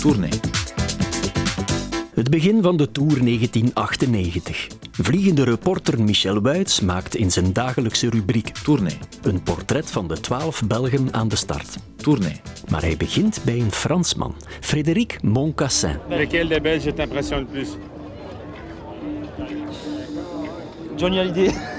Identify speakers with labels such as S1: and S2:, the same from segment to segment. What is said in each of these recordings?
S1: Tournee.
S2: Het begin van de Tour 1998. Vliegende reporter Michel Wuits maakt in zijn dagelijkse rubriek
S1: Tournee.
S2: een portret van de twaalf Belgen aan de start.
S1: Tournee.
S2: Maar hij begint bij een Fransman, Frédéric Moncassin.
S3: Lequel des Belges t'impressionne le plus
S4: Johnny Hallyday.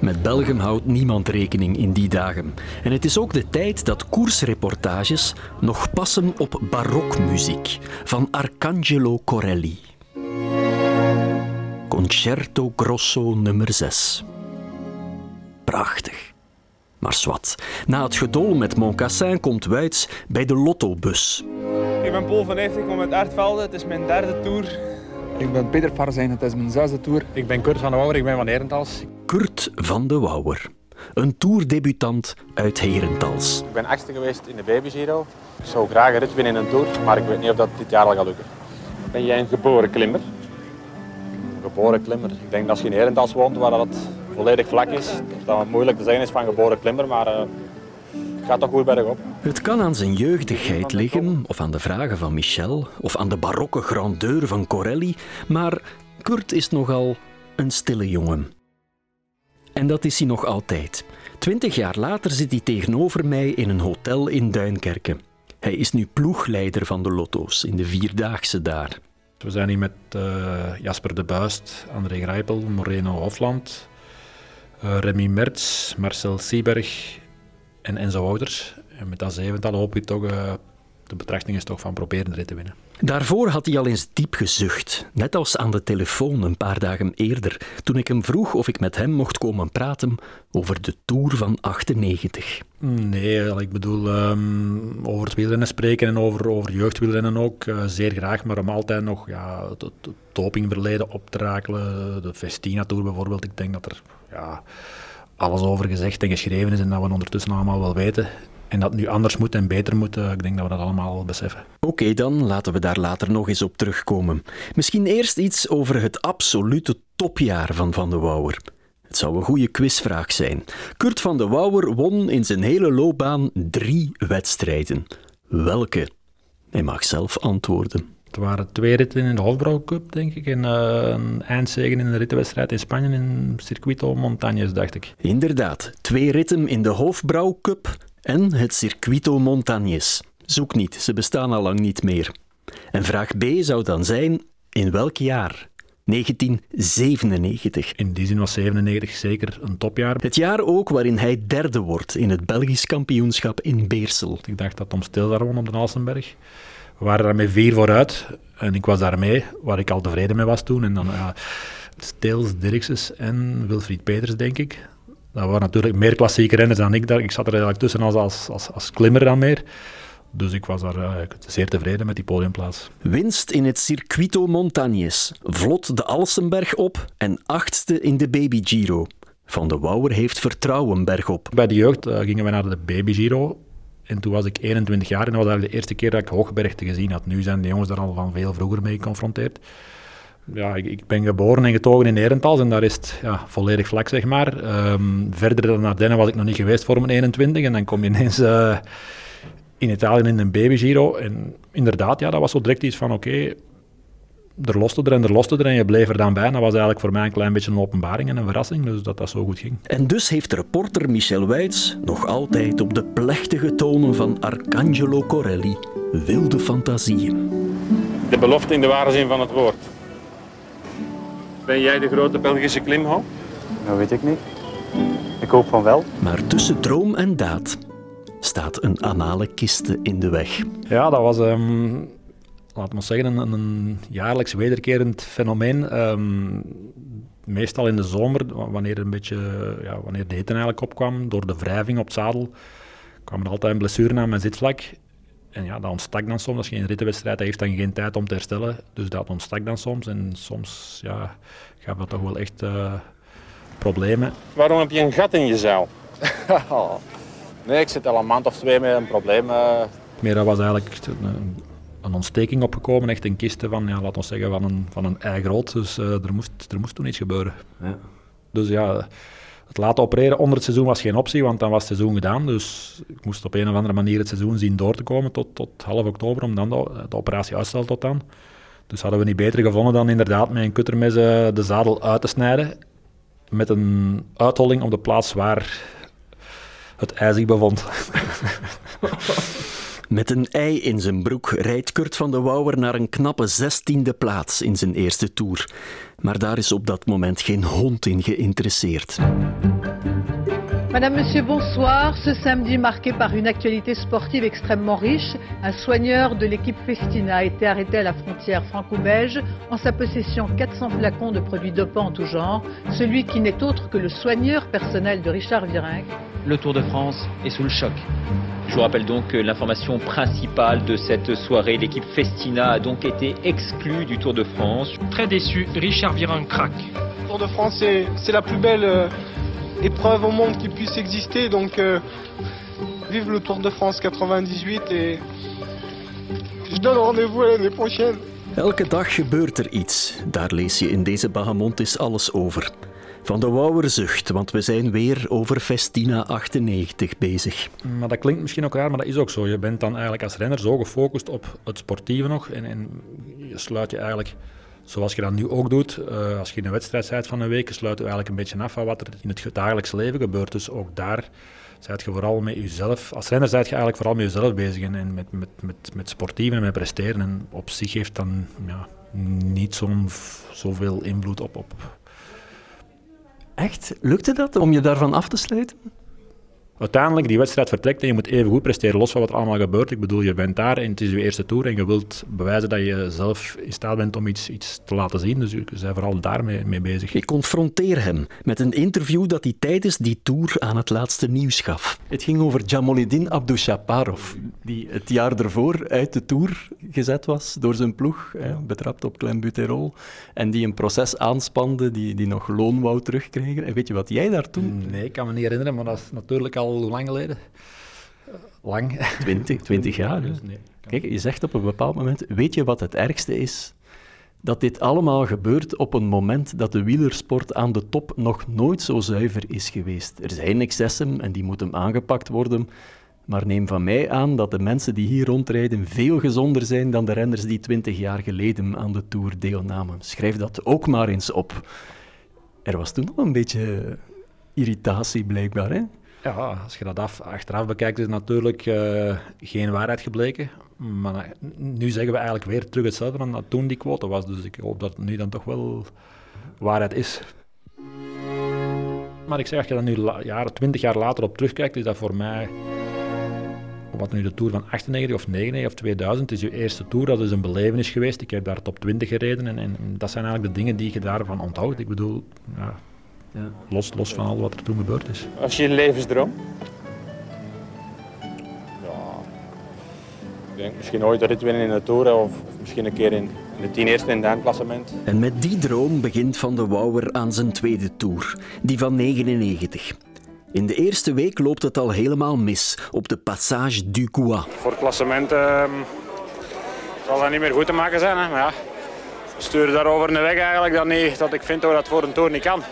S2: Met Belgium houdt niemand rekening in die dagen. En het is ook de tijd dat koersreportages nog passen op barokmuziek van Arcangelo Corelli. Concerto Grosso nummer 6. Prachtig. Maar zwart, na het gedol met Moncassin komt Wuits bij de lottobus.
S3: Ik ben Paul van Eyck, ik kom uit Aardvelde. Het is mijn derde tour.
S5: Ik ben Peter Farzijn, het is mijn zesde tour.
S6: Ik ben Kurt van de Wouwer, ik ben van Herentals.
S2: Van de Wouwer. Een toerdebutant uit Herentals.
S6: Ik ben achtste geweest in de Baby Giro. Ik zou graag een rit winnen in een tour, maar ik weet niet of dat dit jaar al gaat lukken.
S3: Ben jij een geboren klimmer?
S6: Geboren klimmer. Ik denk dat als je in Herentals woont, waar dat volledig vlak is, dat het moeilijk te zijn is van geboren klimmer, maar uh, het gaat toch goed bergop.
S2: Het kan aan zijn jeugdigheid liggen, of aan de vragen van Michel, of aan de barokke grandeur van Corelli, maar Kurt is nogal een stille jongen. En dat is hij nog altijd. Twintig jaar later zit hij tegenover mij in een hotel in Duinkerke. Hij is nu ploegleider van de Lotto's in de Vierdaagse daar.
S6: We zijn hier met uh, Jasper de Buist, André Grijpel, Moreno Hofland, uh, Remy Merts, Marcel Sieberg en Enzo Wouters. En met dat zevental hoop je toch, uh, de betrachting is toch van proberen de rit te winnen.
S2: Daarvoor had hij al eens diep gezucht, net als aan de telefoon een paar dagen eerder, toen ik hem vroeg of ik met hem mocht komen praten over de Tour van 98.
S6: Nee, ik bedoel, um, over het wielrennen spreken en over, over jeugdwielrennen ook, uh, zeer graag, maar om altijd nog ja, het, het dopingverleden op te rakelen, de Festina Tour bijvoorbeeld, ik denk dat er ja, alles over gezegd en geschreven is en dat we ondertussen allemaal wel weten. En dat nu anders moet en beter moet, ik denk dat we dat allemaal beseffen.
S2: Oké, okay, dan laten we daar later nog eens op terugkomen. Misschien eerst iets over het absolute topjaar van Van de Wouwer. Het zou een goede quizvraag zijn. Kurt van de Wouwer won in zijn hele loopbaan drie wedstrijden. Welke? Hij mag zelf antwoorden.
S6: Het waren twee ritten in de Hofbrouw Cup, denk ik. En uh, een eindzegen in een rittenwedstrijd in Spanje in Circuito Montañes, dacht ik.
S2: Inderdaad, twee ritten in de Hofbrouw Cup en het Circuito Montañes. Zoek niet, ze bestaan al lang niet meer. En vraag B zou dan zijn: in welk jaar? 1997.
S6: In die zin was 97 zeker een topjaar.
S2: Het jaar ook waarin hij derde wordt in het Belgisch kampioenschap in Beersel.
S6: Ik dacht dat Tom Stil daar won op de Alsenberg. We waren daar met vier vooruit en ik was daarmee, waar ik al tevreden mee was toen. En dan ja, Stils, Dirkses en Wilfried Peters, denk ik. Dat waren natuurlijk meer klassieke renners dan ik. Ik zat er eigenlijk tussen als, als, als, als klimmer dan meer. Dus ik was daar uh, zeer tevreden met die podiumplaats.
S2: Winst in het Circuito Montañes. Vlot de Alsenberg op en achtste in de Baby Giro. Van de Wouwer heeft vertrouwen bergop.
S6: Bij de jeugd uh, gingen we naar de Baby Giro. En toen was ik 21 jaar en dat was eigenlijk de eerste keer dat ik hoogbergte gezien had. Nu zijn de jongens daar al van veel vroeger mee geconfronteerd. Ja, ik, ik ben geboren en getogen in Herentals en daar is het ja, volledig vlak, zeg maar. Um, verder dan Ardennen was ik nog niet geweest voor mijn 21 en dan kom je ineens... Uh, in Italië in een baby Giro. En inderdaad, ja, dat was zo direct iets van oké, okay, er loste er en er loste er en je bleef er dan bij. En dat was eigenlijk voor mij een klein beetje een openbaring en een verrassing, dus dat dat zo goed ging.
S2: En dus heeft reporter Michel Weitz nog altijd op de plechtige tonen van Arcangelo Corelli wilde fantasieën.
S3: De belofte in de ware zin van het woord. Ben jij de grote Belgische klimhoop?
S7: Dat weet ik niet. Ik hoop van wel.
S2: Maar tussen droom en daad staat een anale kiste in de weg.
S6: Ja, dat was, um, laat maar zeggen, een, een, jaarlijks wederkerend fenomeen. Um, meestal in de zomer, wanneer, een beetje, ja, wanneer de hitte eigenlijk opkwam, door de wrijving op het zadel, kwam er altijd een blessure aan mijn zitvlak. En ja, dat ontstak dan soms. Als je een rittenwedstrijd heeft, dan geen tijd om te herstellen. Dus dat ontstak dan soms. En soms ja, gaf dat toch wel echt uh, problemen.
S3: Waarom heb je een gat in je zeil?
S6: Nee, ik zit al een maand of twee met een probleem. Uh... Meer, dat was eigenlijk een, een, ontsteking opgekomen, echt een kiste van, ja, laten we zeggen, van een, van een ei groot. Dus uh, er, moest, er moest toen iets gebeuren. Ja. Dus ja, het laten opereren onder het seizoen was geen optie, want dan was het seizoen gedaan. Dus ik moest op een of andere manier het seizoen zien door te komen tot, tot half oktober, om dan de, de operatie uitstellen tot dan. Dus hadden we niet beter gevonden dan inderdaad met een kuttermes uh, de zadel uit te snijden. Met een uitholling op de plaats waar het ijs zich bevond.
S2: Met een ei in zijn broek rijdt Kurt van de Wouwer naar een knappe zestiende plaats in zijn eerste tour. Maar daar is op dat moment geen hond in geïnteresseerd.
S1: Madame, Monsieur, bonsoir. Ce samedi marqué par une actualité sportive extrêmement riche, un soigneur de l'équipe Festina a été arrêté à la frontière franco-belge en sa possession 400 flacons de produits dopants en tout genre, celui qui n'est autre que le soigneur personnel de Richard Virenque.
S8: Le Tour de France est sous le choc. Je vous rappelle donc que l'information principale de cette soirée, l'équipe Festina a donc été exclue du Tour de France.
S9: Très déçu, Richard Virenque craque.
S10: Le Tour de France, c'est la plus belle... Euh épreuve au monde qui puisse exister. Donc, euh, vive le Tour de France 98 et je donne rendez-vous à l'année prochaine.
S2: Elke dag gebeurt er iets. Daar lees je in deze Bahamont is alles over. Van de Wouwer zucht, want we zijn weer over Festina 98 bezig.
S6: Maar dat klinkt misschien ook raar, maar dat is ook zo. Je bent dan eigenlijk als renner zo gefocust op het sportieve nog en, en je sluit je eigenlijk Zoals je dat nu ook doet, uh, als je in een wedstrijd bent van een week, sluit je eigenlijk een beetje af van wat er in het dagelijks leven gebeurt. Dus ook daar zijt je vooral met jezelf, als renner zijt je eigenlijk vooral met jezelf bezig en, met, met, met, met sportieven en met presteren. En op zich heeft dan ja, niet zo'n zoveel invloed op, op.
S2: Echt? Lukte dat om je daarvan af te sluiten?
S6: Uiteindelijk die wedstrijd vertrekt en je moet even goed presteren, los van wat er allemaal gebeurt. Ik bedoel, je bent daar en het is je eerste tour en je wilt bewijzen dat je zelf in staat bent om iets, iets te laten zien. Dus je bent vooral daarmee mee bezig.
S2: Ik confronteer hem met een interview dat hij tijdens die tour aan het laatste nieuws gaf. Het ging over Jamoliddin Abdushaparov, die het jaar ervoor uit de tour gezet was door zijn ploeg, hè, betrapt op klembuterol, en die een proces aanspande die, die nog loon wou terugkrijgen. En weet je wat jij daar toen...
S6: Nee, ik kan me niet herinneren, maar dat is natuurlijk al hoe lang geleden? Lang.
S2: 20, 20 jaar. Dus nee, Kijk, je zegt op een bepaald moment, weet je wat het ergste is? Dat dit allemaal gebeurt op een moment dat de wielersport aan de top nog nooit zo zuiver is geweest. Er zijn excessen en die moeten aangepakt worden. Maar neem van mij aan dat de mensen die hier rondrijden veel gezonder zijn dan de renners die 20 jaar geleden aan de Tour deelnamen. Schrijf dat ook maar eens op. Er was toen nog een beetje irritatie blijkbaar, hè?
S6: Ja, als je dat af, achteraf bekijkt, is natuurlijk uh, geen waarheid gebleken. Maar nu zeggen we eigenlijk weer terug hetzelfde dan dat toen die quote was. Dus ik hoop dat het nu dan toch wel waarheid is. Maar ik zeg, als je dan nu jaren, 20 jaar later op terugkijkt, is dat voor mij, wat nu de Tour van 98 of 99 of 2000, is je eerste Tour, dat is een belevenis geweest. Ik heb daar top 20 gereden en, en dat zijn eigenlijk de dingen die je daarvan onthoudt. Ik bedoel, ja, ja. Los, los van al wat er toen gebeurd is.
S3: Als je een levensdroom? Ja, ik denk misschien ooit rit winnen in de Tour of, misschien een keer in de tien eerste in het eindklassement.
S2: En met die droom begint Van de Wouwer aan zijn tweede Tour, die van 99. In de eerste week loopt het al helemaal mis op de Passage du Coua.
S3: Voor het klassement uh, zal dat niet meer goed te maken zijn. Hè? Maar ja, sturen daarover een weg eigenlijk dat, niet, dat ik vind dat dat voor een Tour niet kan.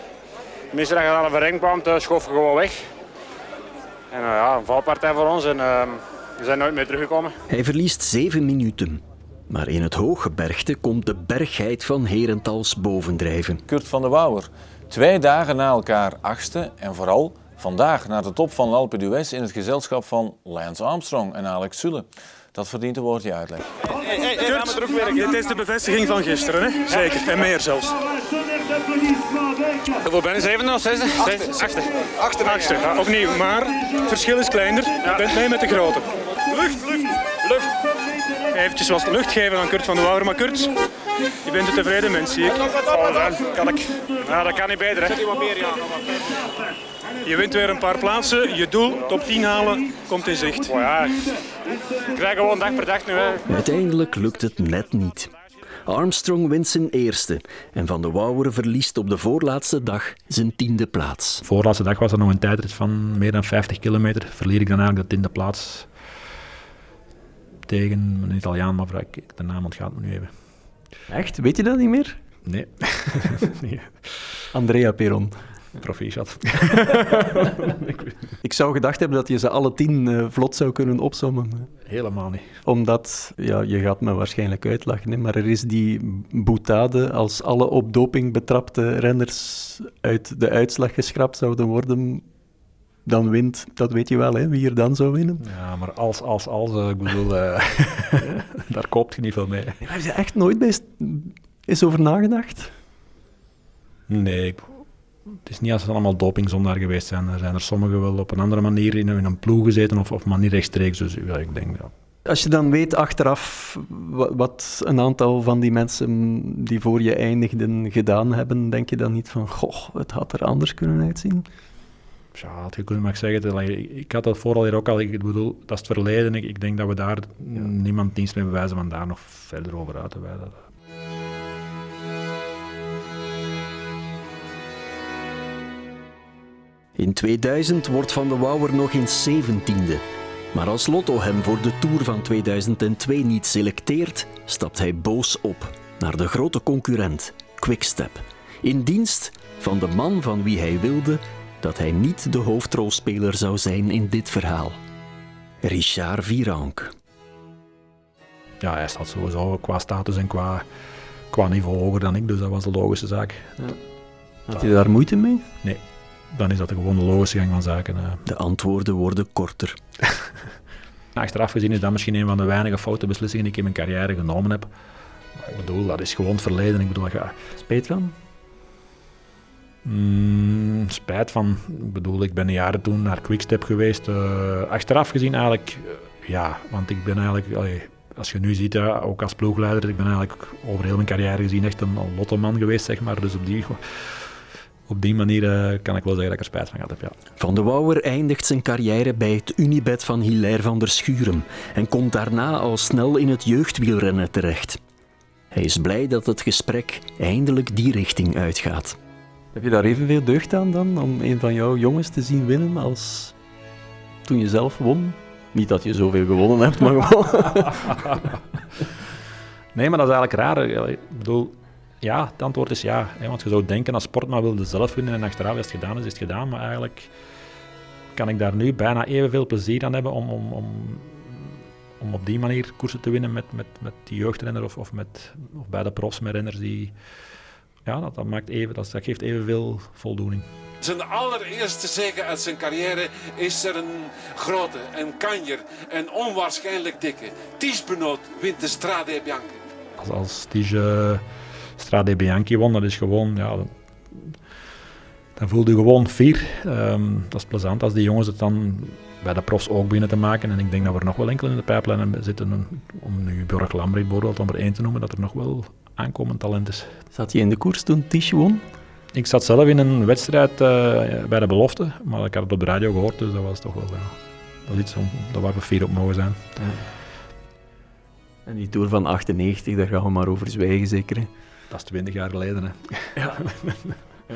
S3: Je aan een verreng kwam, toen schof je gewoon weg. En uh, ja, een valpartij voor ons en uh, we zijn nooit meer teruggekomen.
S2: Hij verliest zeven minuten. Maar in het hoge bergte komt de bergheid van Herentals bovendrijven.
S11: Kurt van der Wouwer, twee dagen na elkaar achtste en vooral vandaag naar de top van Alpe d'Huez in het gezelschap van Lance Armstrong en Alex Sulle. Dat verdient een woordje uitleg.
S12: Hey, hey, hey, dit is de bevestiging van gisteren, hè? zeker. En meer zelfs.
S3: Hoeveel ben je? Zevende of zesde?
S12: Achtste. Achtste. Achtste. Ja, opnieuw, maar het verschil is kleiner. Je bent mee met de grote.
S3: Lucht, lucht, lucht.
S12: Eventjes wat lucht geven aan Kurt van de Wouwer. Maar Kurt, je bent een tevreden mens, zie ik.
S3: Kan ik. Nou, dat kan niet beter, hè.
S12: Je wint weer een paar plaatsen. Je doel, top 10 halen, komt in zicht.
S3: Oh ja, ik krijg gewoon dag per dag nu. Hè.
S2: Uiteindelijk lukt het net niet. Armstrong wint zijn eerste en Van de Wouwer verliest op de voorlaatste dag zijn tiende plaats.
S6: De voorlaatste dag was er nog een tijdrit van meer dan 50 kilometer. Verlier ik dan eigenlijk de tiende plaats tegen een Italiaan, maar de naam ontgaat me nu even.
S2: Echt? Weet je dat niet meer?
S6: Nee.
S2: nee. Andrea Peron.
S6: Proficiat.
S13: Ik zou gedacht hebben dat je ze alle tien uh, vlot zou kunnen opsommen.
S6: Helemaal niet.
S13: Omdat, ja, je gaat me waarschijnlijk uitlachen, hè, maar er is die boetade als alle op doping betrapte renners uit de uitslag geschrapt zouden worden, dan wint, dat weet je wel, hè, wie er dan zou winnen.
S6: Ja, maar als, als, als, uh, ik bedoel, uh, daar koopt je niet veel mee.
S13: Heb je echt nooit bij eens over nagedacht?
S6: Nee, ik, het is niet als ze allemaal dopingzondaar geweest zijn. Er zijn er sommigen wel op een andere manier in, in een ploeg gezeten of, of maar niet rechtstreeks. Dus ja, ik denk dat.
S13: Als je dan weet achteraf wat een aantal van die mensen die voor je eindigden gedaan hebben, denk je dan niet van, goh, het had er anders kunnen uitzien?
S6: Ja, had je kunnen maar zeggen. Ik had dat vooral hier ook al. Ik bedoel, dat is het verleden. Ik, ik denk dat we daar ja. niemand dienst mee bewijzen van daar nog verder over uit te wijden.
S2: In 2000 wordt Van de Wouwer nog eens 17e. Maar als Lotto hem voor de Tour van 2002 niet selecteert, stapt hij boos op naar de grote concurrent, Quickstep. In dienst van de man van wie hij wilde dat hij niet de hoofdrolspeler zou zijn in dit verhaal. Richard Virank.
S6: Ja, hij staat sowieso qua status en qua, qua niveau hoger dan ik, dus dat was de logische zaak. Ja.
S13: Had je daar moeite mee?
S6: Nee dan is dat gewoon de logische gang van zaken.
S2: De antwoorden worden korter.
S6: Achteraf gezien is dat misschien een van de weinige foute beslissingen die ik in mijn carrière genomen heb. ik bedoel, dat is gewoon het verleden. Ik bedoel, ja.
S13: Spijt van?
S6: Mm, spijt van. Ik bedoel, ik ben jaren toen naar Quickstep geweest. Uh, achteraf gezien eigenlijk, uh, ja. Want ik ben eigenlijk, allee, als je nu ziet, ja, ook als ploegleider, ik ben eigenlijk over heel mijn carrière gezien echt een, een lottoman geweest, zeg maar. Dus op die op die manier uh, kan ik wel zeggen dat ik er spijt van gehad heb. Ja.
S2: Van de Wouwer eindigt zijn carrière bij het Unibed van Hilaire van der Schuren en komt daarna al snel in het jeugdwielrennen terecht. Hij is blij dat het gesprek eindelijk die richting uitgaat.
S13: Heb je daar evenveel deugd aan dan, om een van jouw jongens te zien winnen als toen je zelf won? Niet dat je zoveel gewonnen hebt, maar gewoon...
S6: nee, maar dat is eigenlijk raar. Ik bedoel, ja, het antwoord is ja. Hè, want je zou denken, als sportman wilde zelf winnen en achteraf als het gedaan is, is het gedaan. Maar eigenlijk kan ik daar nu bijna evenveel plezier aan hebben om, om, om, om op die manier koersen te winnen met, met, met die jeugdrenner of, of, met, of bij de profs met renners die... Ja, dat, dat, maakt even, dat, dat geeft evenveel voldoening.
S14: Zijn allereerste zege uit zijn carrière is er een grote, een kanjer, een onwaarschijnlijk dikke. Ties Benoot wint de Strade Bianca.
S6: Als, als Ties... Strade Bianchi won, dat is gewoon, ja, dan voelde je gewoon fier. Um, dat is plezant als die jongens het dan bij de profs ook beginnen te maken. En ik denk dat we er nog wel enkel in de pijplijn zitten, om nu Björk Lambrecht bijvoorbeeld, om er één te noemen, dat er nog wel aankomend talent is.
S13: Zat je in de koers toen Tisch won?
S6: Ik zat zelf in een wedstrijd uh, bij de belofte, maar ik had het op de radio gehoord, dus dat was toch wel, dat is iets om, daar waar we fier op mogen zijn. Ja.
S13: En die Tour van 98, daar gaan we maar over zwijgen zeker.
S6: Dat is 20 jaar geleden, hè.
S13: Ja. ja.